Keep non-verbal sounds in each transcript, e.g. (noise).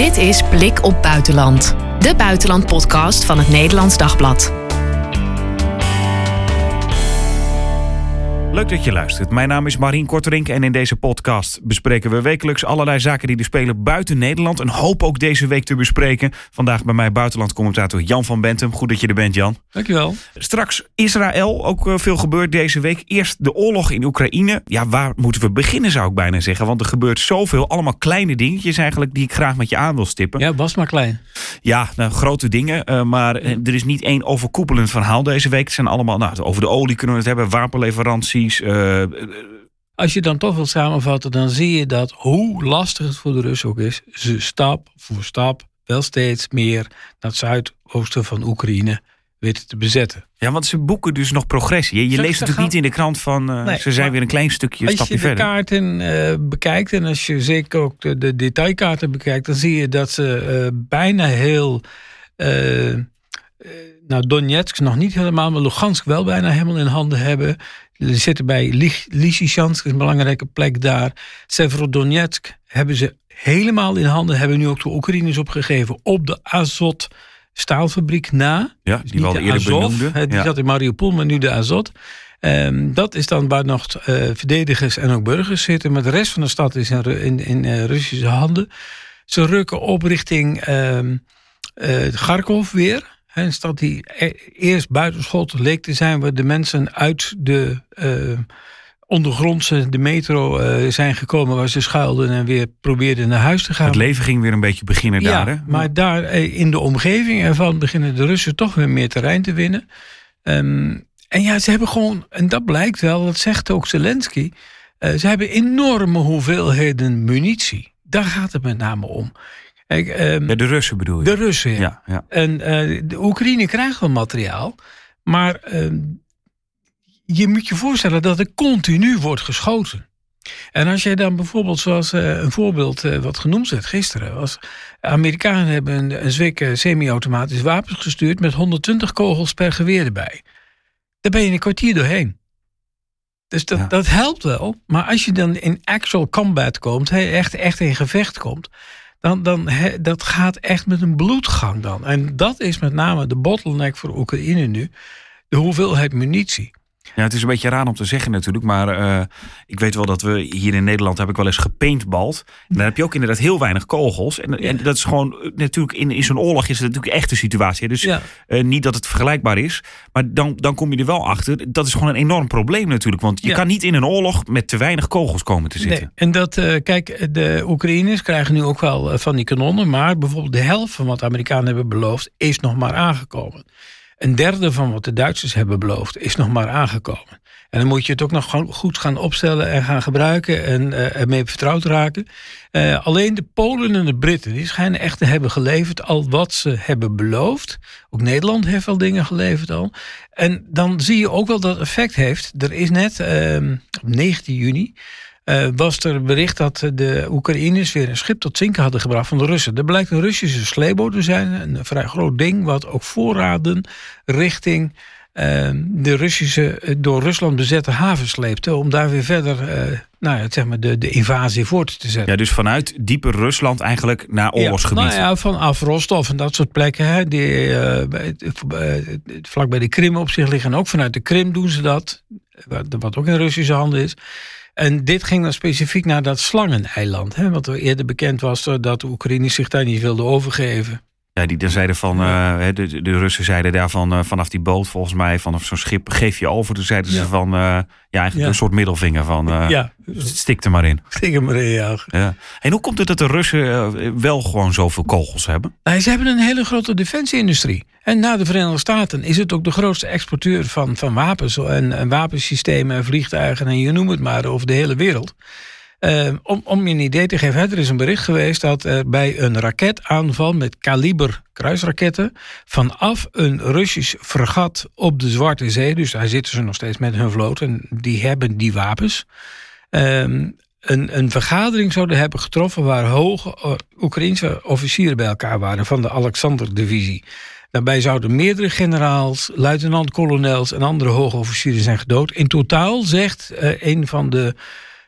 Dit is Blik op Buitenland, de buitenlandpodcast van het Nederlands Dagblad. Leuk dat je luistert. Mijn naam is Marien Korterink en in deze podcast bespreken we wekelijks allerlei zaken die er spelen buiten Nederland. Een hoop ook deze week te bespreken. Vandaag bij mij buitenlandcommentator Jan van Bentum. Goed dat je er bent, Jan. Dankjewel. Straks Israël, ook eh, veel gebeurd deze week. Eerst de oorlog in Oekraïne. Ja, waar moeten we beginnen zou ik bijna zeggen. Want er gebeurt zoveel, allemaal kleine dingetjes eigenlijk die ik graag met je aan wil stippen. Ja, was maar klein. Ja, nou, grote dingen. Uh, maar eh, er is niet één overkoepelend verhaal deze week. Het zijn allemaal, nou, over de olie kunnen we het hebben, uh, Als je dan toch wilt samenvatten, dan zie je dat hoe lastig het voor de Russen ook is, ze stap voor stap wel steeds meer naar het zuidoosten van Oekraïne weten te bezetten. Ja, want ze boeken dus nog progressie. Je, je leest natuurlijk gaan... niet in de krant van uh, nee, ze zijn weer een klein stukje stapje verder. Als je de kaarten uh, bekijkt en als je zeker ook de, de, detailkaarten bekijkt, dan zie je dat ze uh, bijna heel nou, Donetsk nog niet helemaal, maar Lugansk wel bijna helemaal in handen hebben. Ze zitten bij Lysychansk, een belangrijke plek daar. Severodonetsk hebben ze helemaal in handen. Hebben nu ook de Oekraïners opgegeven op de Azot staalfabriek na. Ja, die dus we al eerder Azov, benoemden. Die ja. zat in Mariupol, maar nu de Azot. Um, dat is dan waar nog uh, verdedigers en ook burgers zitten. Maar de rest van de stad is in, in, in uh, Russische handen. Ze rukken op richting uh, Kharkov weer. Een stad die e-, eerst buitenschot leek te zijn, waar de mensen uit de uh, ondergrondse, de metro uh, zijn gekomen, waar ze schuilden en weer probeerden naar huis te gaan. Het leven ging weer een beetje beginnen ja, daar. Hè? Maar daar in de omgeving ervan beginnen de Russen toch weer meer terrein te winnen. Um, en ja, ze hebben gewoon, en dat blijkt wel, dat zegt ook Zelensky, ze hebben enorme hoeveelheden munitie. Daar gaat het met name om. Kijk, um, ja, de Russen bedoel je? De Russen, ja. ja, ja. En uh, de Oekraïne krijgt wel materiaal, maar uh, je moet je voorstellen dat er continu wordt geschoten. En als jij dan bijvoorbeeld, zoals uh, een voorbeeld wat genoemd werd gisteren, was Amerikanen hebben een, een zwik semi-automatisch wapens gestuurd met 120 kogels per geweer erbij. Daar ben je een kwartier doorheen. Dus dat, ja. dat helpt wel. Maar als je dan in actual combat komt, echt, echt in gevecht komt, dan, dan dat gaat echt met een bloedgang dan. En dat is met name de bottleneck voor Oekraïne nu. De hoeveelheid munitie. Ja, het is een beetje raar om te zeggen natuurlijk. Maar uh, ik weet wel dat we hier in Nederland heb ik wel eens gepaintbald. En dan heb je ook inderdaad heel weinig kogels. En, en dat is gewoon natuurlijk in, in zo'n oorlog is het natuurlijk echt een situatie. Dus ja. uh, niet dat het vergelijkbaar is. Maar dan, dan kom je er wel achter. Dat is gewoon een enorm probleem natuurlijk. Want je ja. kan niet in een oorlog met te weinig kogels komen te zitten. Nee. En dat, uh, kijk, de Oekraïners krijgen nu ook wel van die kanonnen. Maar bijvoorbeeld de helft van wat de Amerikanen hebben beloofd is nog maar aangekomen. Een derde van wat de Duitsers hebben beloofd is nog maar aangekomen. En dan moet je het ook nog goed gaan opstellen en gaan gebruiken en uh, ermee vertrouwd raken. Uh, alleen de Polen en de Britten die schijnen echt te hebben geleverd al wat ze hebben beloofd. Ook Nederland heeft al dingen geleverd al. En dan zie je ook wel dat effect heeft. Er is net uh, op 19 juni uh, was er bericht dat de Oekraïners weer een schip tot zinken hadden gebracht van de Russen. Er blijkt een Russische sleeboot te zijn, een vrij groot ding, wat ook voorraden richting uh, de Russische, door Rusland bezette haven sleepte. Om daar weer verder uh, nou ja, zeg maar de, de invasie voort te zetten. Ja, dus vanuit diepe Rusland eigenlijk naar oorlogsgebied. Ja, nou ja, vanaf Rostov en dat soort plekken. Hè, die, uh, vlak bij de Krim op zich liggen. En ook vanuit de Krim doen ze dat. Wat ook in Russische handen is. En dit ging dan specifiek naar dat slangeneiland. Hè, wat eerder bekend was dat de Oekraïners zich daar niet wilden overgeven. Ja, die dan zeiden van, uh, de, de Russen zeiden daarvan uh, vanaf die boot volgens mij, vanaf zo'n schip, geef je over. Toen zeiden ja. ze van, ja eigenlijk ja. een soort middelvinger van, ja. stik er maar in. Stik er maar in, ja. ja. En hoe komt het dat de Russen wel gewoon zoveel kogels hebben? Nou, ze hebben een hele grote defensieindustrie. En na de Verenigde Staten is het ook de grootste exporteur van, van wapens en, en wapensystemen en vliegtuigen en je noemt het maar over de hele wereld. Uh, om, om je een idee te geven, er is een bericht geweest dat er bij een raketaanval met kaliber kruisraketten vanaf een Russisch fregat op de Zwarte Zee, dus daar zitten ze nog steeds met hun vloot en die hebben die wapens, um, een, een vergadering zouden hebben getroffen waar hoge Oekraïnse officieren bij elkaar waren van de Alexander-divisie. Daarbij zouden meerdere generaals, luitenant-kolonels en andere hoge officieren zijn gedood. In totaal zegt uh, een van de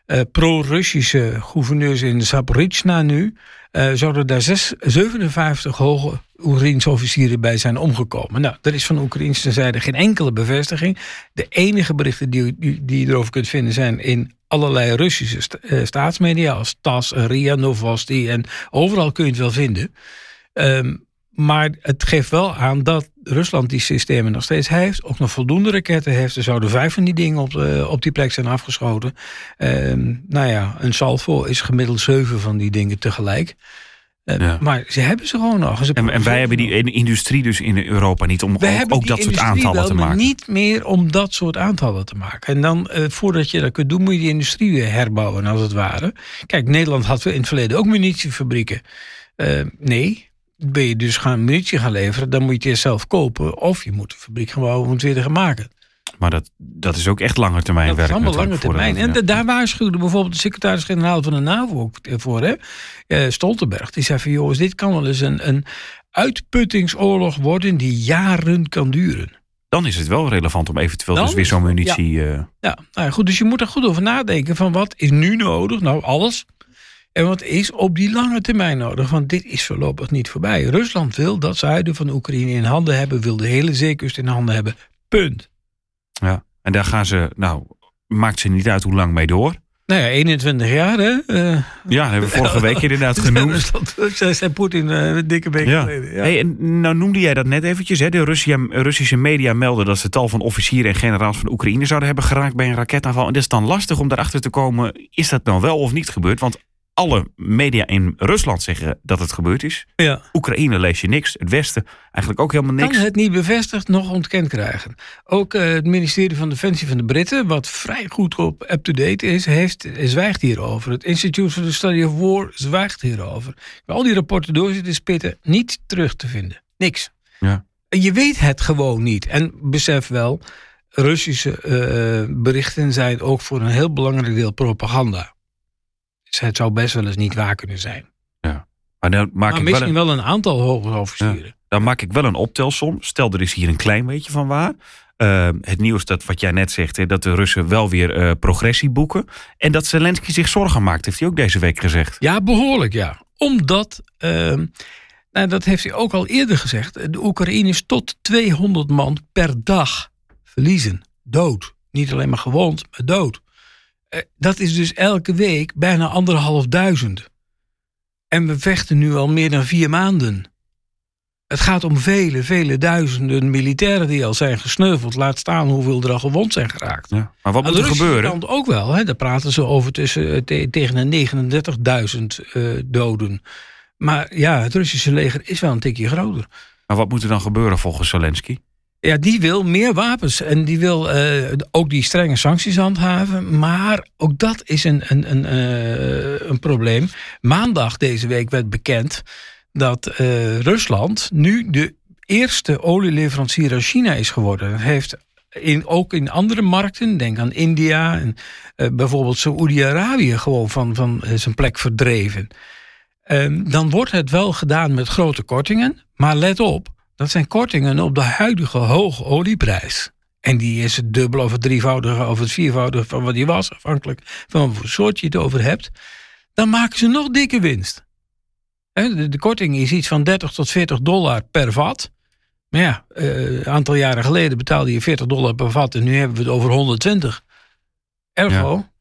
uh, pro-Russische gouverneurs in Zaporizhzhia nu, uh, zouden daar zes, 57 hoge Oekraïense officieren bij zijn omgekomen. Nou, er is van de Oekraïnse zijde geen enkele bevestiging. De enige berichten die, die, je erover kunt vinden zijn in allerlei Russische uh, staatsmedia als TAS, RIA Novosti en overal kun je het wel vinden. Um, maar het geeft wel aan dat Rusland die systemen nog steeds heeft. Ook nog voldoende raketten heeft. Er zouden vijf van die dingen op, uh, op die plek zijn afgeschoten. Uh, nou ja, een salvo is gemiddeld zeven van die dingen tegelijk. Uh, ja. Maar ze hebben ze gewoon nog. Ze en, en wij hebben die industrie dus in Europa niet om ook, ook dat soort aantallen wel, te maken. niet meer om dat soort aantallen te maken. En dan, uh, voordat je dat kunt doen, moet je die industrie weer herbouwen, als het ware. Kijk, Nederland had in het verleden ook munitiefabrieken. Uh, nee, ben je dus gaan munitie gaan leveren, dan moet je het eerst zelf kopen. Of je moet de fabriek gaan bouwen om het weer te gaan maken. Maar dat, dat is ook echt lange termijn dat werk. Dat is allemaal lange termijn. En daar waarschuwde bijvoorbeeld de secretaris-generaal van de NAVO ook voor. Hè? Uh, Stoltenberg. Die zei van jongens, dit kan wel eens een, een uitputtingsoorlog worden die jaren kan duren. Dan is het wel relevant om eventueel dan dus weer zo'n munitie... Ja, uh... ja nou ja, goed, dus je moet er goed over nadenken van wat is nu nodig? Nou, alles. En wat is op die lange termijn nodig? Want dit is voorlopig niet voorbij. Rusland wil dat zuiden van Oekraïne in handen hebben, wil de hele zeekust in handen hebben. Punt. Ja, en daar gaan ze, nou, maakt ze niet uit hoe lang mee door. Nou ja, 21 jaar, hè? Uh, ja, hebben we vorige week inderdaad (laughs) genoemd. Dat zei Poetin uh, een dikke week ja. geleden. Ja. Hey, nou noemde jij dat net eventjes. Hè? De Russia, Russische media melden dat ze tal van officieren en generaals van Oekraïne zouden hebben geraakt bij een raketaanval. En dat is dan lastig om daarachter te komen, is dat nou wel of niet gebeurd? Want alle media in Rusland zeggen dat het gebeurd is. Ja. Oekraïne lees je niks. Het Westen eigenlijk ook helemaal niks. Kan het niet bevestigd nog ontkend krijgen. Ook uh, het ministerie van Defensie van de Britten, wat vrij goed op up-to-date is, heeft, zwijgt hierover. Het Institute for the Study of War zwijgt hierover. Al die rapporten door zitten spitten niet terug te vinden. Niks. Ja. Je weet het gewoon niet. En besef wel, Russische uh, berichten zijn ook voor een heel belangrijk deel propaganda. Het zou best wel eens niet waar kunnen zijn. Ja. Maar, dan maak maar ik misschien wel, wel een, aantal hoge officieren. Ja. Dan maak ik wel een optelsom. Stel, er is hier een klein beetje van waar. Uh, het nieuws dat wat jij net zegt, hè, dat de Russen wel weer uh, progressie boeken. En dat Zelensky zich zorgen maakt, heeft hij ook deze week gezegd. Ja, behoorlijk ja. Omdat, uh, nou, dat heeft hij ook al eerder gezegd, de Oekraïners tot 200 man per dag verliezen. Dood. Niet alleen maar gewond, maar dood. Dat is dus elke week bijna anderhalf duizend. En we vechten nu al meer dan vier maanden. Het gaat om vele, vele duizenden militairen die al zijn gesneuveld. Laat staan hoeveel er al gewond zijn geraakt. Ja, maar wat moet er gebeuren? kant ook wel. Hè? Daar praten ze over tussen, te, tegen de 39.000 uh, doden. Maar ja, het Russische leger is wel een tikje groter. Maar wat moet er dan gebeuren volgens Zelensky? Ja, die wil meer wapens en die wil uh, ook die strenge sancties handhaven. Maar ook dat is een, een, een, uh, een probleem. Maandag deze week werd bekend dat uh, Rusland nu de eerste olieleverancier aan China is geworden. Het heeft in, ook in andere markten, denk aan India en bijvoorbeeld Saoedi-Arabië, gewoon van, van zijn plek verdreven. Ehm, dan wordt het wel gedaan met grote kortingen, maar let op. Dat zijn kortingen op de huidige hoge olieprijs. En die is het dubbel of het drievoudige of het viervoudige van wat die was, afhankelijk van wat soort je het over hebt. Dan maken ze nog dikke winst. De, de korting is iets van 30 tot 40 dollar per vat. Maar ja, een aantal jaren geleden betaalde je 40 dollar per vat en nu hebben we het over 120. Ergo. Ja.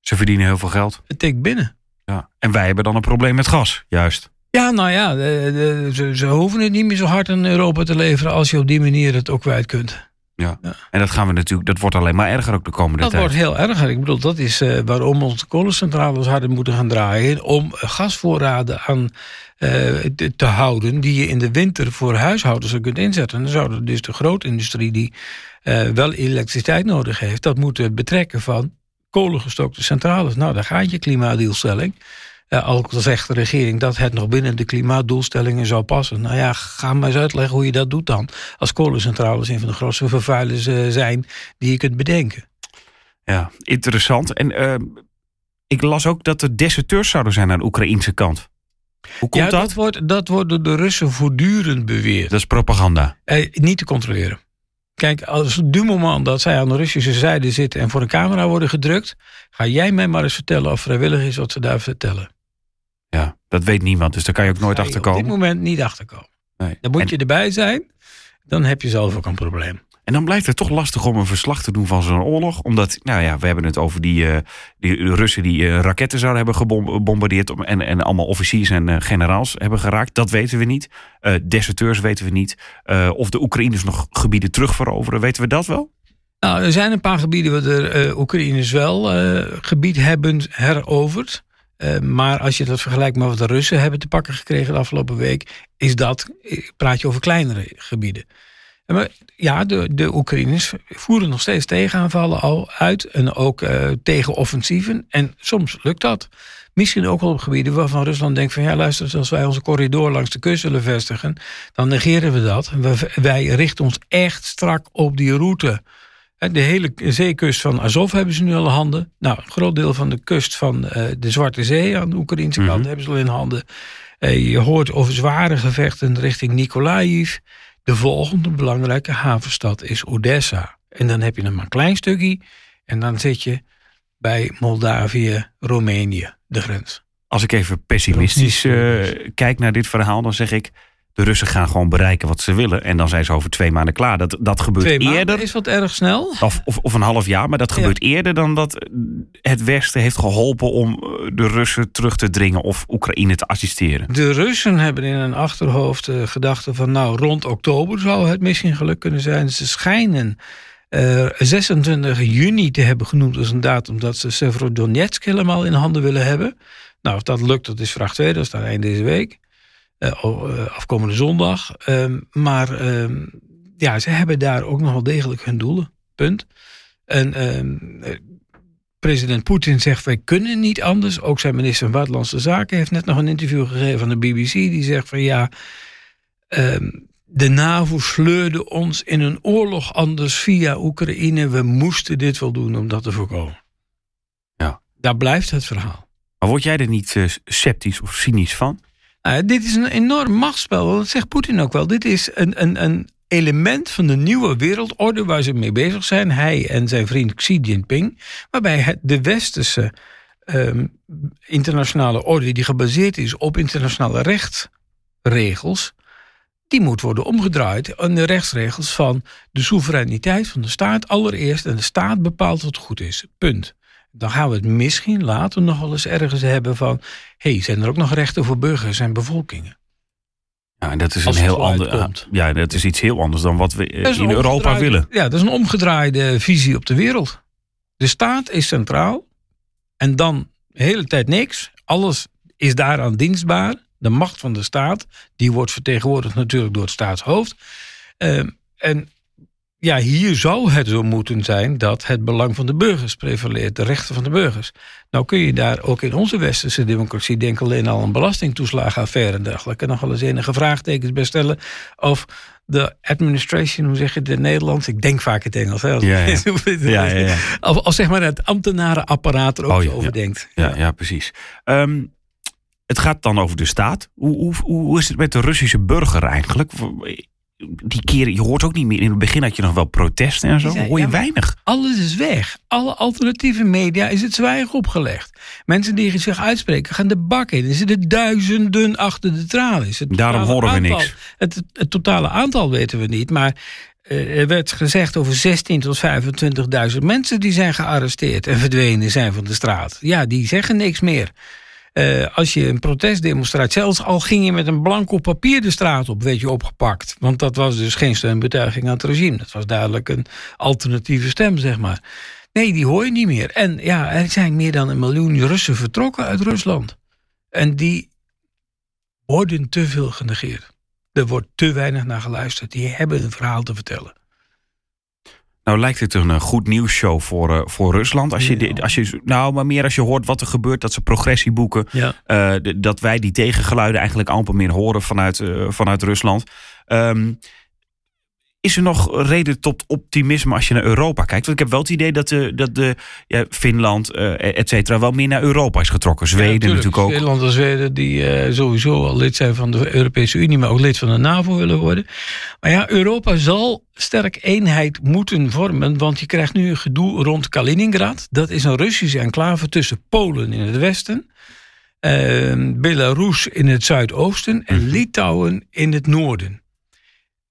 Ze verdienen heel veel geld. Het tikt binnen. Ja. En wij hebben dan een probleem met gas, juist. Ja, nou ja, de, de, ze, ze, hoeven het niet meer zo hard aan Europa te leveren als je op die manier het ook kwijt kunt. Ja. ja. en dat gaan we natuurlijk, dat wordt alleen maar erger ook de komende dat tijd. Dat wordt heel erger. Ik bedoel, dat is uh, waarom onze kolencentrales harder moeten gaan draaien. Om gasvoorraden aan uh, te, te, houden die je in de winter voor huishoudens kunt inzetten. En dan zouden dus de grootindustrie die uh, wel elektriciteit nodig heeft, dat moeten betrekken van kolengestokte centrales. Nou, daar gaat je klimaatdoelstelling. Al zegt de regering dat het nog binnen de klimaatdoelstellingen zou passen. Nou ja, ga maar eens uitleggen hoe je dat doet dan. Als kolencentrales een van de grootste vervuilers uh, zijn die je kunt bedenken. Ja, interessant. En uh, ik las ook dat er deserteurs zouden zijn aan de Oekraïnse kant. Hoe komt ja, dat? Dat wordt, dat wordt door de Russen voortdurend beweerd. Dat is propaganda. niet te controleren. Kijk, als du moment dat zij aan de Russische zijde zitten en voor een camera worden gedrukt, ga jij mij maar eens vertellen of vrijwillig is wat ze daar vertellen. Ja, dat weet niemand, dus daar kan je ook nooit achter Op komen. dit moment niet achterkomen. Nee. Dan moet En- je erbij zijn, dan heb je zelf ook een probleem. En dan blijft het toch lastig om een verslag te doen van zo'n oorlog. Omdat, nou ja, we hebben het over die, eh, die Russen die eh, raketten zouden hebben gebombardeerd. om- En, en allemaal officiers en eh, generaals hebben geraakt. Dat weten we niet. Deserteurs weten we niet. Of de Oekraïners nog gebieden terugveroveren. Weten we dat wel? Nou, er zijn een paar gebieden waar de Oekraïners wel gebied hebben heroverd. Eh, maar als je dat vergelijkt met wat de Russen hebben te pakken gekregen de afgelopen week, is dat, eh, praat je over kleinere gebieden. En Maar ja, de, de Oekraïners voeren nog steeds tegenaanvallen al uit en ook eh tegenoffensieven. En soms lukt dat. Misschien ook wel op gebieden waarvan Rusland denkt van ja luister, als wij onze corridor langs de kust willen vestigen, dan negeren we dat. Wij richten ons echt strak op die route. Hè, De hele zeekust van Azov hebben ze nu al in handen. Nou, een groot deel van de kust van eh, de Zwarte Zee aan de Oekraïnse Mhm. kant hebben ze al in handen. Eh, je hoort over zware gevechten richting Nikolaïv. De volgende belangrijke havenstad is Odessa. En dan heb je nog maar een klein stukje. En dan zit je bij Moldavië, Roemenië, de grens. Als ik even pessimistisch eh, kijk naar dit verhaal, dan zeg ik. De Russen gaan gewoon bereiken wat ze willen. En dan zijn ze over twee maanden klaar. Dat, dat gebeurt Twee eerder. maanden is wat erg snel. Of, of, of een half jaar, maar dat Ja. gebeurt eerder dan dat het Westen heeft geholpen om eh, de Russen terug te dringen of Oekraïne te assisteren. De Russen hebben in hun achterhoofd de gedachte van nou rond oktober zou het misschien geluk kunnen zijn. Ze schijnen eh, 26 juni te hebben genoemd als een datum dat ze Severodonetsk helemaal in handen willen hebben. Nou, of dat lukt, dat is vraag 2, dat is dan eind deze week. Eh, eh, afkomende zondag. Ehm, maar ehm, ja, ze hebben daar ook nog wel degelijk hun doelen. Punt. En ehm, eh, president Poetin zegt wij kunnen niet anders. Ook zijn minister van Buitenlandse Zaken heeft net nog een interview gegeven aan de BBC. Die zegt van ja, de NAVO sleurde ons in een oorlog anders via Oekraïne. We moesten dit wel doen om dat te voorkomen. Ja. Daar blijft het verhaal. Maar word jij er niet sceptisch of cynisch van? Nou, dit is een enorm machtsspel. Dat zegt Poetin ook wel. Dit is een, een, een element van de nieuwe wereldorde waar ze mee bezig zijn. Hij en zijn vriend Xi Jinping. Waarbij de westerse ehm, internationale orde, die gebaseerd is op internationale rechtsregels, die moet worden omgedraaid aan de rechtsregels van de soevereiniteit van de staat allereerst. En de staat bepaalt wat goed is. Punt. Dan gaan we het misschien later nog wel eens ergens hebben van... hé, hey, zijn er ook nog rechten voor burgers en bevolkingen? Ja, en dat is Als een heel ander. Ja, dat is iets heel anders dan wat we in Europa willen. Ja, dat is een omgedraaide visie op de wereld. De staat is centraal en dan de hele tijd niks. Alles is daaraan dienstbaar. De macht van de staat, die wordt vertegenwoordigd natuurlijk door het staatshoofd. Ehm, en ja, hier zou het zo moeten zijn dat het belang van de burgers prevaleert, de rechten van de burgers. Nou kun je daar ook in onze westerse democratie, denk alleen al aan belastingtoeslagenaffaire en dergelijke, nog wel eens enige vraagtekens bij stellen. Of de administration, hoe zeg je het in Nederlands? Ik denk vaak het Engels. Hè, als Ja, ja. ja. Ja, ja, ja. Of, of zeg maar het ambtenarenapparaat er ook Oh, over ja. denkt. Ja, ja precies. Ehm, het gaat dan over de staat. Hoe, hoe, hoe is het met de Russische burger eigenlijk? Die keren, je hoort ook niet meer. In het begin had je nog wel protesten en zo. Zijn- hoor je ja, weinig. Alles is weg. Alle alternatieve media is het zwijgen opgelegd. Mensen die zich uitspreken gaan de bak in. Er zitten duizenden achter de tralies. Daarom horen we aantal- niks. Het, het totale aantal weten we niet. Maar eh, er werd gezegd over 16 tot 25.000 mensen die zijn gearresteerd en verdwenen zijn van de straat. Ja, die zeggen niks meer. Eh, als je een protestdemonstratie, zelfs al ging je met een blanco papier de straat op, werd je opgepakt. Want dat was dus geen steunbetuiging aan het regime. Dat was duidelijk een alternatieve stem, zeg maar. Nee, die hoor je niet meer. En ja, er zijn meer dan een miljoen Russen vertrokken uit Rusland. En die worden te veel genegeerd. Er wordt te weinig naar geluisterd. Die hebben een verhaal te vertellen. Nou lijkt het een eh, goed nieuwsshow voor, eh, voor Rusland. Als je, Ja. als je, nou, maar meer als je hoort wat er gebeurt, dat ze progressie boeken. Ja. eh, dat wij die tegengeluiden eigenlijk amper meer horen vanuit, vanuit Rusland. Ehm, is er nog reden tot optimisme als je naar Europa kijkt? Want ik heb wel het idee dat, de, dat de, ja, Finland, uh, et cetera, wel meer naar Europa is getrokken. Zweden natuurlijk ook. Finland en Zweden die uh, sowieso al lid zijn van de Europese Unie, maar ook lid van de NAVO willen worden. Maar ja, Europa zal sterk eenheid moeten vormen, want je krijgt nu een gedoe rond Kaliningrad. Dat is een Russische enclave tussen Polen in het westen. Uh, Belarus in het zuidoosten en mhm. Litouwen in het noorden.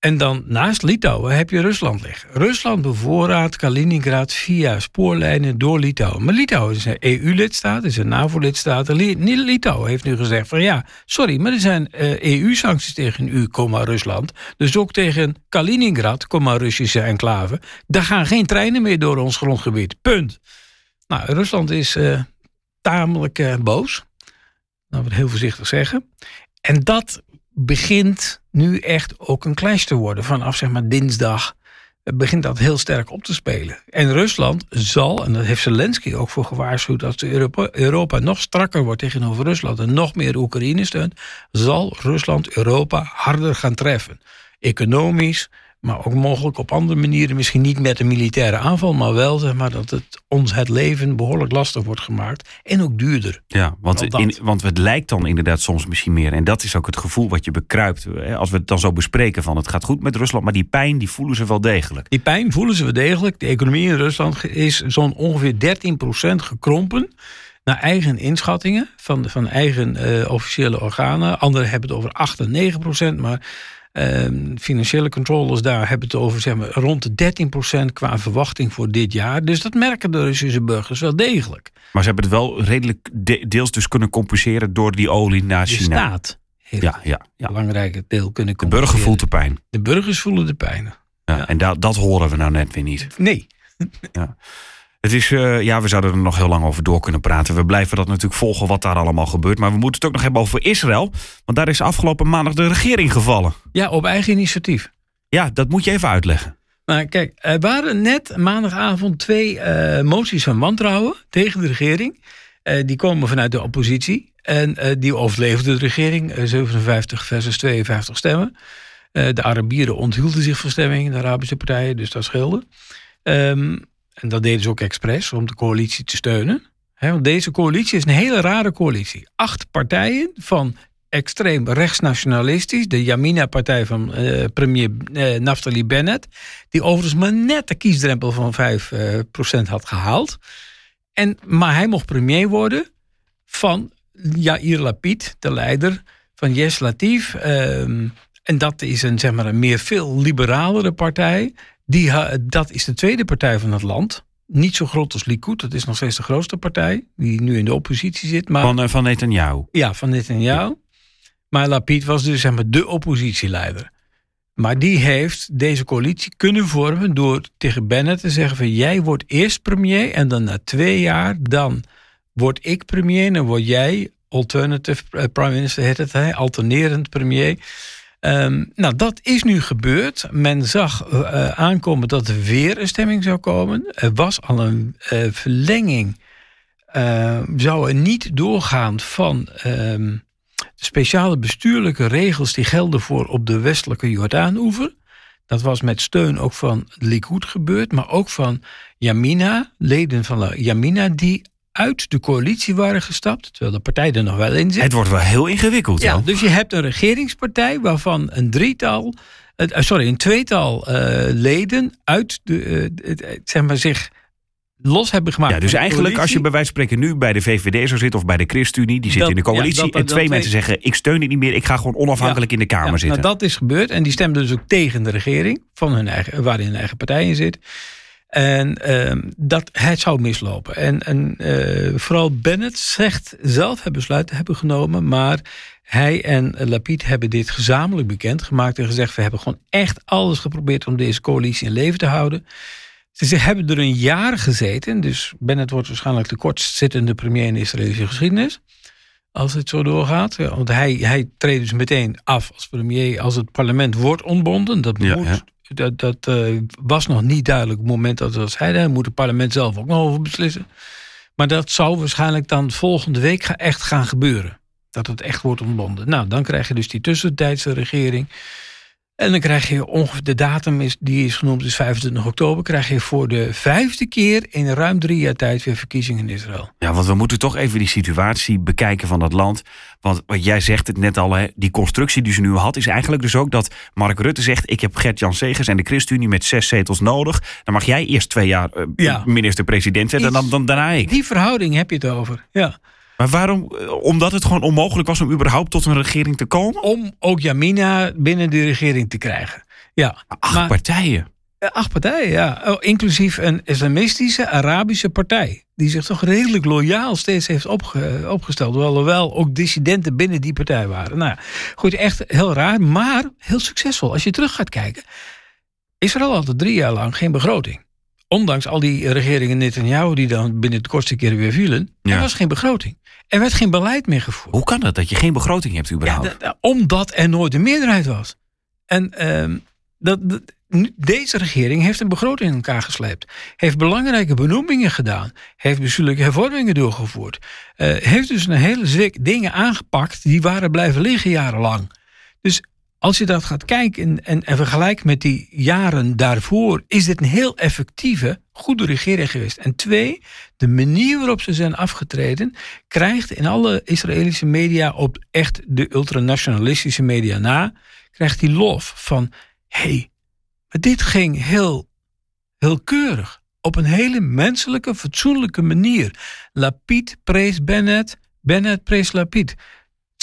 En dan naast Litouwen heb je Rusland liggen. Rusland bevoorraadt Kaliningrad via spoorlijnen door Litouwen. Maar Litouwen is een EU-lidstaat, is een NAVO-lidstaat. Litouwen heeft nu gezegd van ja, sorry, maar er zijn EU-sancties eh, e tegen u, Rusland. Dus ook tegen Kaliningrad, Russische enclave. Daar gaan geen treinen meer door ons grondgebied. Punt. Nou, Rusland is uh, tamelijk uh, boos. Laten we het heel voorzichtig zeggen. En dat begint nu echt ook een clash te worden. Vanaf zeg maar dinsdag begint dat heel sterk op te spelen. En Rusland zal, en dat heeft Zelensky ook voor gewaarschuwd, als Europa, Europa nog strakker wordt tegenover Rusland en nog meer Oekraïne steunt, zal Rusland Europa harder gaan treffen. Economisch, maar ook mogelijk op andere manieren, misschien niet met een militaire aanval, maar wel zeg maar, dat het ons het leven behoorlijk lastig wordt gemaakt en ook duurder. Ja, want, in, want het lijkt dan inderdaad soms misschien meer, en dat is ook het gevoel wat je bekruipt, als we het dan zo bespreken van het gaat goed met Rusland, maar die pijn die voelen ze wel degelijk. Die pijn voelen ze wel degelijk. De economie in Rusland is zo'n ongeveer 13% gekrompen naar eigen inschattingen van, van eigen uh, officiële organen. Anderen hebben het over 8 en 9 procent, maar Ehm, financiële controllers daar hebben het over zeg maar, rond de 13% qua verwachting voor dit jaar. Dus dat merken de Russische burgers wel degelijk. Maar ze hebben het wel redelijk deels dus kunnen compenseren door die olie naar China. De staat heeft ja, ja, ja. een belangrijke deel kunnen compenseren. De burger voelt de pijn. De burgers voelen de pijn. Ja, ja. En dat, dat horen we nou net weer niet. Nee. Ja. Het is, uh, ja, we zouden er nog heel lang over door kunnen praten. We blijven dat natuurlijk volgen wat daar allemaal gebeurt. Maar we moeten het ook nog hebben over Israël. Want daar is afgelopen maandag de regering gevallen. Ja, op eigen initiatief. Ja, dat moet je even uitleggen. Maar kijk, er waren net maandagavond twee uh, moties van wantrouwen tegen de regering. Uh, die komen vanuit de oppositie. En die overleefde de regering. 57 versus 52 stemmen. de Arabieren onthielden zich van stemming, de Arabische partijen, dus dat scheelde. Um, en dat deden ze ook expres om de coalitie te steunen. want deze coalitie is een hele rare coalitie. Acht partijen van extreem rechtsnationalistisch. De Yamina-partij van uh, premier uh, Naftali Bennett. Die overigens maar net de kiesdrempel van 5% uh, had gehaald. En, maar hij mocht premier worden van Yair Lapid, de leider van Yes Latif. Ehm, en dat is een, zeg maar, een meer veel liberalere partij. Die, dat is de tweede partij van het land. Niet zo groot als Likud, dat is nog steeds de grootste partij, die nu in de oppositie zit. Maar, van, uh, van Netanyahu? Ja, van Netanyahu. Maar Lapid was dus zeg maar, de oppositieleider. Maar die heeft deze coalitie kunnen vormen door tegen Bennett te zeggen van jij wordt eerst premier en dan na twee jaar dan word ik premier en dan word jij alternative eh, prime minister, heet het, hè, alternerend premier. Um, nou, dat is nu gebeurd. Men zag uh, aankomen dat er weer een stemming zou komen. Er was al een uh, verlenging. Uh, zou er niet doorgaan van ehm, speciale bestuurlijke regels die gelden voor op de westelijke Jordaan-oever. Dat was met steun ook van Likud gebeurd, maar ook van Yamina, leden van Yamina, die uit de coalitie waren gestapt, terwijl de partij er nog wel in zit. Het wordt wel heel ingewikkeld. Ja, dus je hebt een regeringspartij waarvan een drietal, uh, sorry, een tweetal uh, leden uit de, uh, zeg maar zich los hebben gemaakt. Ja, dus eigenlijk als je bij wijze van spreken nu bij de VVD zou zitten of bij de ChristenUnie, die zit in de coalitie en twee mensen zeggen ik steun het niet meer, ik ga gewoon onafhankelijk in de Kamer ja, zitten. Nou, dat is gebeurd en die stemden dus ook tegen de regering van hun eigen, waarin hun eigen partij in zit. En uh, dat het zou mislopen. En, en uh, vooral Bennett zegt zelf het besluit te hebben genomen, maar hij en Lapid hebben dit gezamenlijk bekendgemaakt en gezegd: we hebben gewoon echt alles geprobeerd om deze coalitie in leven te houden. Ze hebben er een jaar gezeten, dus Bennett wordt waarschijnlijk de kortzittende premier in de Israëlische geschiedenis. Als het zo doorgaat. Want hij, hij treedt dus meteen af als premier als het parlement wordt ontbonden. Dat moet dat, dat uh, was nog niet duidelijk op het moment dat dat zeiden. Daar moet het parlement zelf ook nog over beslissen. Maar dat zou waarschijnlijk dan volgende week echt gaan gebeuren. Dat het echt wordt ontbonden. Nou, dan krijg je dus die tussentijdse regering. En dan krijg je ongeveer de datum is, die is genoemd, is 25 oktober. Krijg je voor de vijfde keer in ruim drie jaar tijd weer verkiezingen in Israël. Ja, want we moeten toch even die situatie bekijken van dat land. Want wat jij zegt het net al, hè, die constructie die ze nu had, is eigenlijk dus ook dat Mark Rutte zegt: Ik heb Gert-Jan Segers en de ChristenUnie met zes zetels nodig. Dan mag jij eerst twee jaar uh, Ja. minister-president zijn, en dan, dan daarna ik. Die verhouding heb je het over. Ja. Maar waarom? Eh, Omdat het gewoon onmogelijk was om überhaupt tot een regering te komen? Om ook Jamina binnen de regering te krijgen. Ja. Acht Maar- partijen. Acht partijen, ja. Oh, inclusief een islamistische Arabische partij. Die zich toch redelijk loyaal steeds heeft opge- opgesteld. Hoewel er wel ook dissidenten binnen die partij waren. Nou, ja, goed, echt heel raar, maar heel succesvol. Als je terug gaat kijken. Israël had er drie jaar lang geen begroting. Ondanks al die regeringen Netanyahu die dan binnen de kortste keren weer vielen. Ja. Er was geen begroting. Er werd geen beleid meer gevoerd. Hoe kan dat dat je geen begroting hebt Ja, überhaupt? da- omdat er nooit een meerderheid was. En ehm, dat, deze regering heeft een begroting in elkaar gesleept. Heeft belangrijke benoemingen gedaan. Heeft bestuurlijke hervormingen doorgevoerd. eh, heeft dus een hele zwik dingen aangepakt die waren blijven liggen jarenlang. Dus als je dat gaat kijken en, en, vergelijkt met die jaren daarvoor, is dit een heel effectieve, goede regering geweest. En twee, de manier waarop ze zijn afgetreden, krijgt in alle Israëlische media, op echt de ultranationalistische media na, krijgt die lof van: hé, hey, dit ging heel, heel keurig. Op een hele menselijke, fatsoenlijke manier. Lapid prees Bennett, Bennett prees Lapid.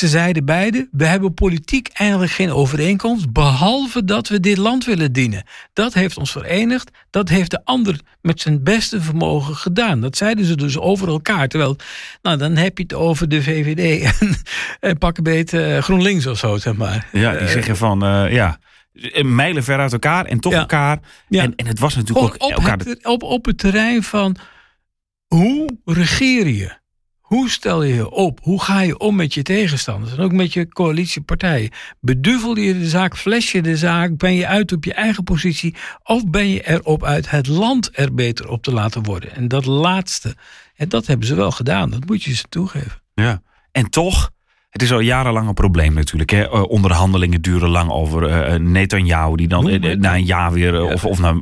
Ze zeiden beide: we hebben politiek eigenlijk geen overeenkomst, behalve dat we dit land willen dienen. Dat heeft ons verenigd, dat heeft de ander met zijn beste vermogen gedaan. Dat zeiden ze dus over elkaar. Terwijl, nou, dan heb je het over de VVD en, en pak een beetje GroenLinks of zo, zeg maar. Ja, die Eh, zeggen van eh, ja, mijlen ver uit elkaar en toch Ja. elkaar. Ja. En, en het was natuurlijk Gewoon ook op, elkaar. het, op, op het terrein van hoe regeer je? Hoe stel je je op? Hoe ga je om met je tegenstanders? En ook met je coalitiepartijen. Beduvel je de zaak, fles je de zaak? Ben je uit op je eigen positie? Of ben je erop uit het land er beter op te laten worden? En dat laatste, en dat hebben ze wel gedaan. Dat moet je ze toegeven. Ja. En toch, het is al jarenlang een probleem natuurlijk. Hè? Eh, onderhandelingen duren lang over eh Netanyahu, die dan na een jaar weer, Ja. of, of nou,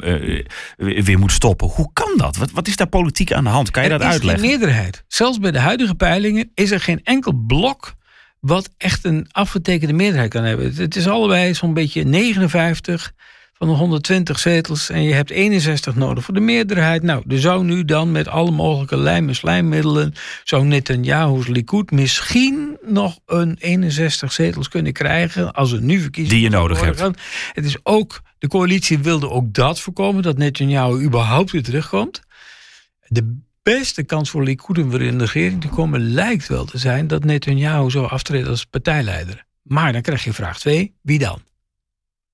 weer weer moet stoppen. Hoe kan dat? Wat, wat is daar politiek aan de hand? Kan je er dat is uitleggen? geen meerderheid. Zelfs bij de huidige peilingen is er geen enkel blok wat echt een afgetekende meerderheid kan hebben. Het is allebei zo'n beetje 59 van de 120 zetels en je hebt 61 nodig voor de meerderheid. Nou, er zou nu dan met alle mogelijke lijm- en slijmmiddelen, zou Netanyahu's Likud misschien nog een 61 zetels kunnen krijgen als er nu verkiezingen Die je nodig worden hebt. Het is ook, de coalitie wilde ook dat voorkomen, dat Netanyahu überhaupt weer terugkomt. De beste kans voor Likud om weer in de regering te komen lijkt wel te zijn dat Netanyahu zou aftreden als partijleider. Maar dan krijg je vraag 2, wie dan?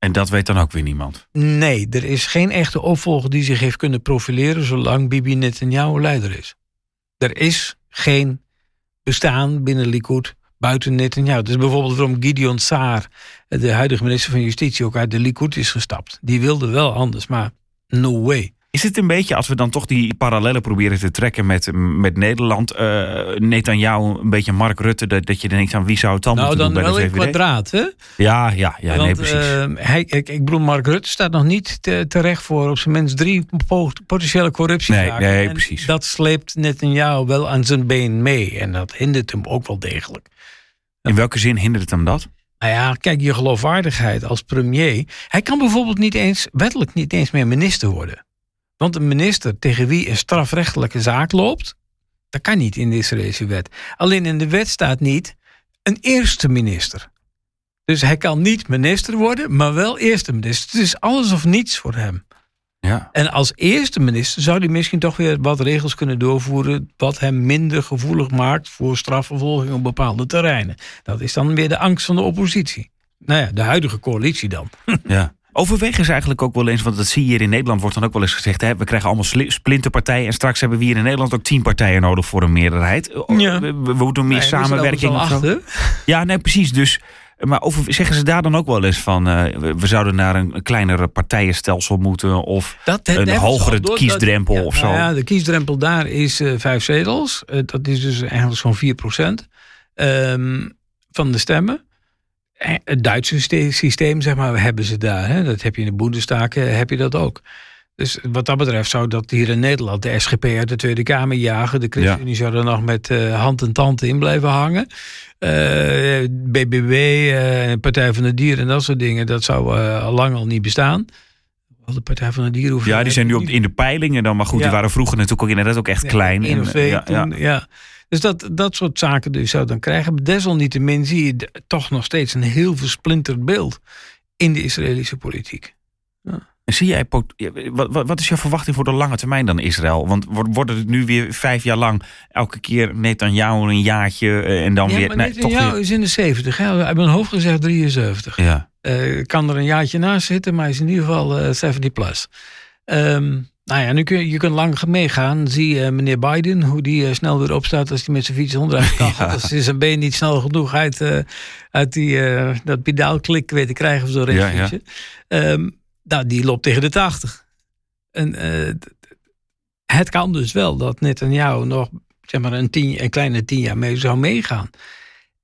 En dat weet dan ook weer niemand. Nee, er is geen echte opvolger die zich heeft kunnen profileren zolang Bibi Netanyahu leider is. Er is geen bestaan binnen Likud buiten Netanyahu. Dus bijvoorbeeld waarom Gideon Saar, de huidige minister van Justitie, ook uit de Likud is gestapt. Die wilde wel anders, maar no way. Is het een beetje, als we dan toch die parallellen proberen te trekken met, met Nederland, eh Netanyahu, een beetje Mark Rutte, dat, dat je denkt aan wie zou het dan Nou, moeten dan doen bij wel de in kwadraat, hè? Ja, ja, ja, nee, precies. eh, hij, ik, ik bedoel, Mark Rutte staat nog niet te- terecht voor op zijn minst drie po- potentiële corruptiezaken. Nee, nee, En precies. Dat sleept Netanyahu wel aan zijn been mee. En dat hindert hem ook wel degelijk. In welke zin hindert het hem dat? Nou ja, kijk, je geloofwaardigheid als premier. Hij kan bijvoorbeeld niet eens, wettelijk niet eens meer minister worden. Want een minister tegen wie een strafrechtelijke zaak loopt, dat kan niet in de Israëlische wet. Alleen in de wet staat niet een eerste minister. Dus hij kan niet minister worden, maar wel eerste minister. Het is alles of niets voor hem. Ja. En als eerste minister zou hij misschien toch weer wat regels kunnen doorvoeren. wat hem minder gevoelig maakt voor strafvervolging op bepaalde terreinen. Dat is dan weer de angst van de oppositie. Nou ja, de huidige coalitie dan. Ja. (laughs) Overwegen ze eigenlijk ook wel eens, want dat zie je hier in Nederland, wordt dan ook wel eens gezegd, hè, we krijgen allemaal splinterpartijen en straks hebben we hier in Nederland ook tien partijen nodig voor een meerderheid. Ja. We, we moeten meer Nee, samenwerking. of er zo. Ja, nee, precies. Dus, maar over, zeggen ze daar dan ook wel eens van, eh, we, zouden naar een kleinere partijenstelsel moeten of Dat, een hogere door- kiesdrempel dat- of zo? nou ja, de kiesdrempel daar is eh, vijf zetels. Eh, dat is dus eigenlijk zo'n 4 procent van de stemmen. Het Duitse systeem, zeg maar, hebben ze daar. Hè? Dat heb je in de Bundestag, heb je dat ook. Dus wat dat betreft zou dat hier in Nederland de SGP uit de Tweede Kamer jagen. De ChristenUnie zou er nog met uh, hand en tand in blijven hangen. Uh, BBB, uh, Partij van de Dieren en dat soort dingen, dat zou al lang al niet bestaan. De Partij van de Dieren Ja, die zijn nu op, in de peilingen dan. Maar goed, die waren vroeger natuurlijk ook inderdaad ook echt klein. En, ja, toen, ja. Dus dat, dat soort zaken dus zou dan krijgen. Desalniettemin zie je toch nog steeds een heel versplinterd beeld in de Israëlische politiek. Ja. Zie jij, wat, wat is jouw verwachting voor de lange termijn dan Israël? Want worden het nu weer vijf jaar lang elke keer Netanyahu een jaartje eh, en dan ja, weer... Maar nee, toch weer... is in de 70, hè? uit mijn hoofd gezegd 73. Ja. Uh, kan er een jaartje naast zitten, maar is in ieder geval uh, eh, 70 plus. Um, nou ja, nu kun je, je kunt lang meegaan. Zie uh, meneer Biden, hoe die snel weer opstaat als hij met zijn fiets onderuit (laughs) kan. ja. Als hij zijn been niet snel genoeg uit, uit die, dat pedaalklik weet te krijgen of zo. Ja, ja. Um, nou, die loopt tegen de 80. En het kan dus wel dat Netanyahu nog zeg maar, een, tien, een kleine tien jaar mee zou meegaan.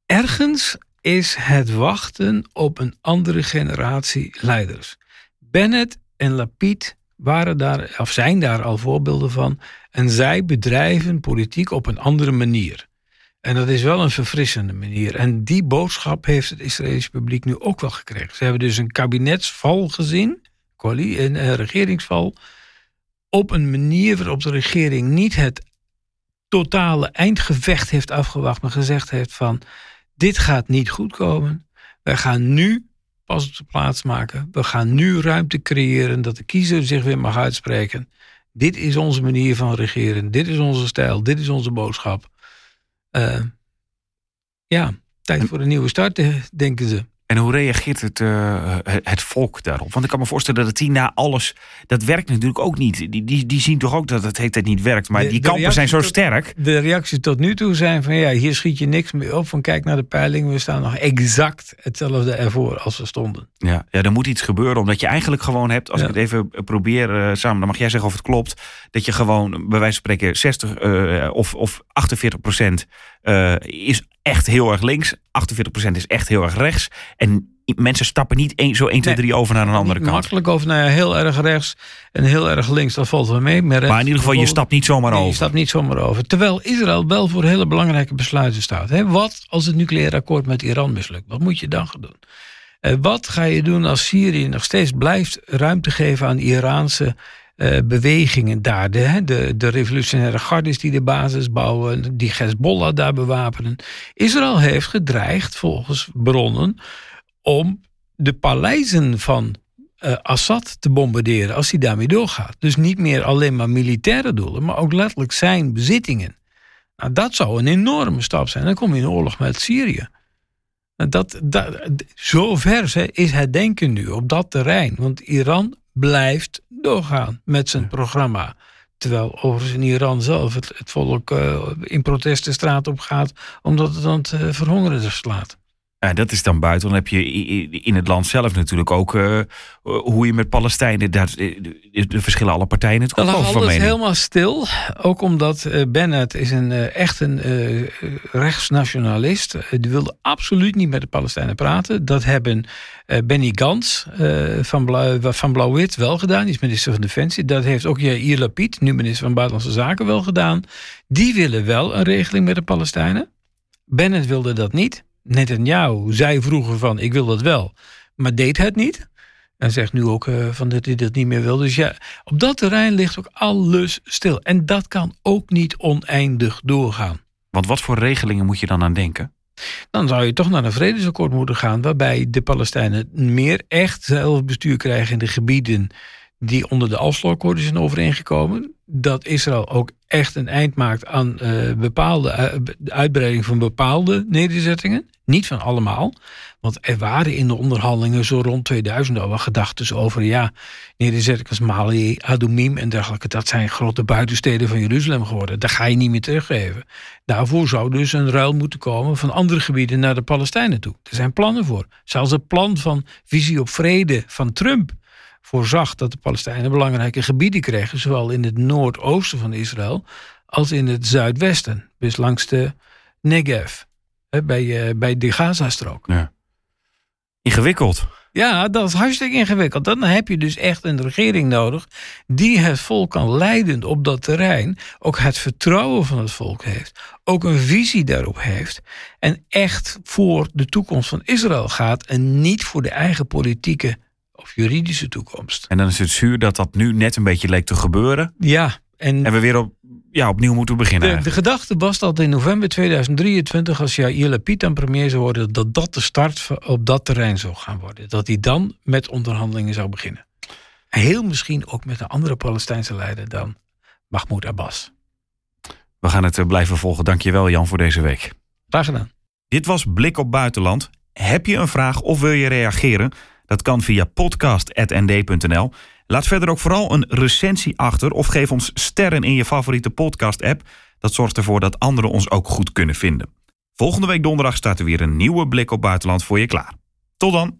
Ergens is het wachten op een andere generatie leiders. Bennett en Lapid waren daar, of zijn daar al voorbeelden van. En zij bedrijven politiek op een andere manier. En dat is wel een verfrissende manier. En die boodschap heeft het Israëlische publiek nu ook wel gekregen. Ze hebben dus een kabinetsval gezien een, een regeringsval op een manier waarop de regering niet het totale eindgevecht heeft afgewacht, maar gezegd heeft van dit gaat niet goed komen. Wij gaan nu pas op de plaats maken. We gaan nu ruimte creëren dat de kiezer zich weer mag uitspreken. Dit is onze manier van regeren. Dit is onze stijl. Dit is onze boodschap. Uh, ja, tijd voor een nieuwe start, eh, denken ze. En hoe reageert het, uh, het volk daarop? Want ik kan me voorstellen dat het team na alles... Dat werkt natuurlijk ook niet. Die, die, die zien toch ook dat het heet niet werkt. Maar die kampen zijn zo sterk. De reacties tot nu toe zijn van... ja, hier schiet je niks meer op. Van kijk naar de peiling. We staan nog exact hetzelfde ervoor als we stonden. Ja, ja er moet iets gebeuren. Omdat je eigenlijk gewoon hebt... Als ik het even probeer uh, samen... dan mag jij zeggen of het klopt. Dat je gewoon bij wijze van spreken 60 uh, of, of 48 procent... is echt heel erg links. 48% is echt heel erg rechts. En mensen stappen niet zo 1, 2, 3 over naar een andere kant. Makkelijk over naar heel erg rechts en heel erg links, dat valt wel mee. Maar, in ieder geval, je stapt niet zomaar over. Je stapt niet zomaar over. Terwijl Israël wel voor hele belangrijke besluiten staat. Hè? Wat als het nucleair akkoord met Iran mislukt? Wat moet je dan gaan doen? Eh, wat ga je doen als Syrië nog steeds blijft ruimte geven aan Iraanse uh, bewegingen daar. De, de, de revolutionaire gardes die de basis bouwen, die Hezbollah daar bewapenen. Israël heeft gedreigd, volgens bronnen, om de paleizen van uh, Assad te bombarderen als hij daarmee doorgaat. Dus niet meer alleen maar militaire doelen, maar ook letterlijk zijn bezittingen. Nou, dat zou een enorme stap zijn. Dan kom je in oorlog met Syrië. Dat, dat, zo ver is het denken nu op dat terrein. Want Iran blijft doorgaan met zijn programma. Terwijl overigens in Iran zelf het, het volk uh, in protest de straat op gaat, omdat het aan het uh, verhongeren slaat. Ja, dat is dan buiten. Dan heb je in het land zelf natuurlijk ook uh, hoe je met Palestijnen. Daar, de verschillen alle partijen het ook van mening. helemaal stil. Ook omdat uh, Bennett is een, uh, echt een rechtsnationalist. die wilde absoluut niet met de Palestijnen praten. Dat hebben Benny Gantz van, Blauw, van Blauw-Wit wel gedaan. Die is minister van Defensie. Dat heeft ook Jair Lapid, nu minister van Buitenlandse Zaken, wel gedaan. Die willen wel een regeling met de Palestijnen. Bennett wilde dat niet. Netanyahu zei vroeger van ik wil dat wel, maar deed het niet. En zegt nu ook uh, van dat hij dat niet meer wil. Dus ja, op dat terrein ligt ook alles stil. En dat kan ook niet oneindig doorgaan. Want wat voor regelingen moet je dan aan denken? Dan zou je toch naar een vredesakkoord moeten gaan, waarbij de Palestijnen meer echt zelfbestuur krijgen in de gebieden die onder de Oslo-akkoorden zijn overeengekomen. Dat Israël ook echt een eind maakt aan uh, bepaalde uh, uitbreiding van bepaalde nederzettingen. Niet van allemaal. Want er waren in de onderhandelingen zo rond 2000 al wel gedachten over... ja, nederzettingen als Mali, Adumim en dergelijke... dat zijn grote buitensteden van Jeruzalem geworden. Daar ga je niet meer teruggeven. Daarvoor zou dus een ruil moeten komen van andere gebieden naar de Palestijnen toe. Er zijn plannen voor. Zelfs het plan van visie op vrede van Trump voorzag dat de Palestijnen belangrijke gebieden kregen, zowel in het noordoosten van Israël als in het zuidwesten, dus langs de Negev, bij, uh, bij de Gazastrook. Ja. Ingewikkeld. Ja, dat is hartstikke ingewikkeld. Dan heb je dus echt een regering nodig die het volk kan leiden op dat terrein. Ook het vertrouwen van het volk heeft. Ook een visie daarop heeft. En echt voor de toekomst van Israël gaat. En niet voor de eigen politieke of juridische toekomst. En dan is het zuur dat dat nu net een beetje leek te gebeuren. Ja, en, En we weer op, ja, opnieuw moeten beginnen. de, gedachte was dat in november 2023, als Jair Lapid dan premier zou worden, dat dat de start op dat terrein zou gaan worden. Dat hij dan met onderhandelingen zou beginnen. Heel misschien ook met een andere Palestijnse leider dan Mahmoud Abbas. We gaan het eh, blijven volgen. Dankjewel Jan voor deze week. Graag gedaan. Dit was Blik op Buitenland. Heb je een vraag of wil je reageren? Dat kan via podcast.nd.nl. Laat verder ook vooral een recensie achter of geef ons sterren in je favoriete podcast-app. Dat zorgt ervoor dat anderen ons ook goed kunnen vinden. Volgende week donderdag staat er weer een nieuwe Blik op Buitenland voor je klaar. Tot dan!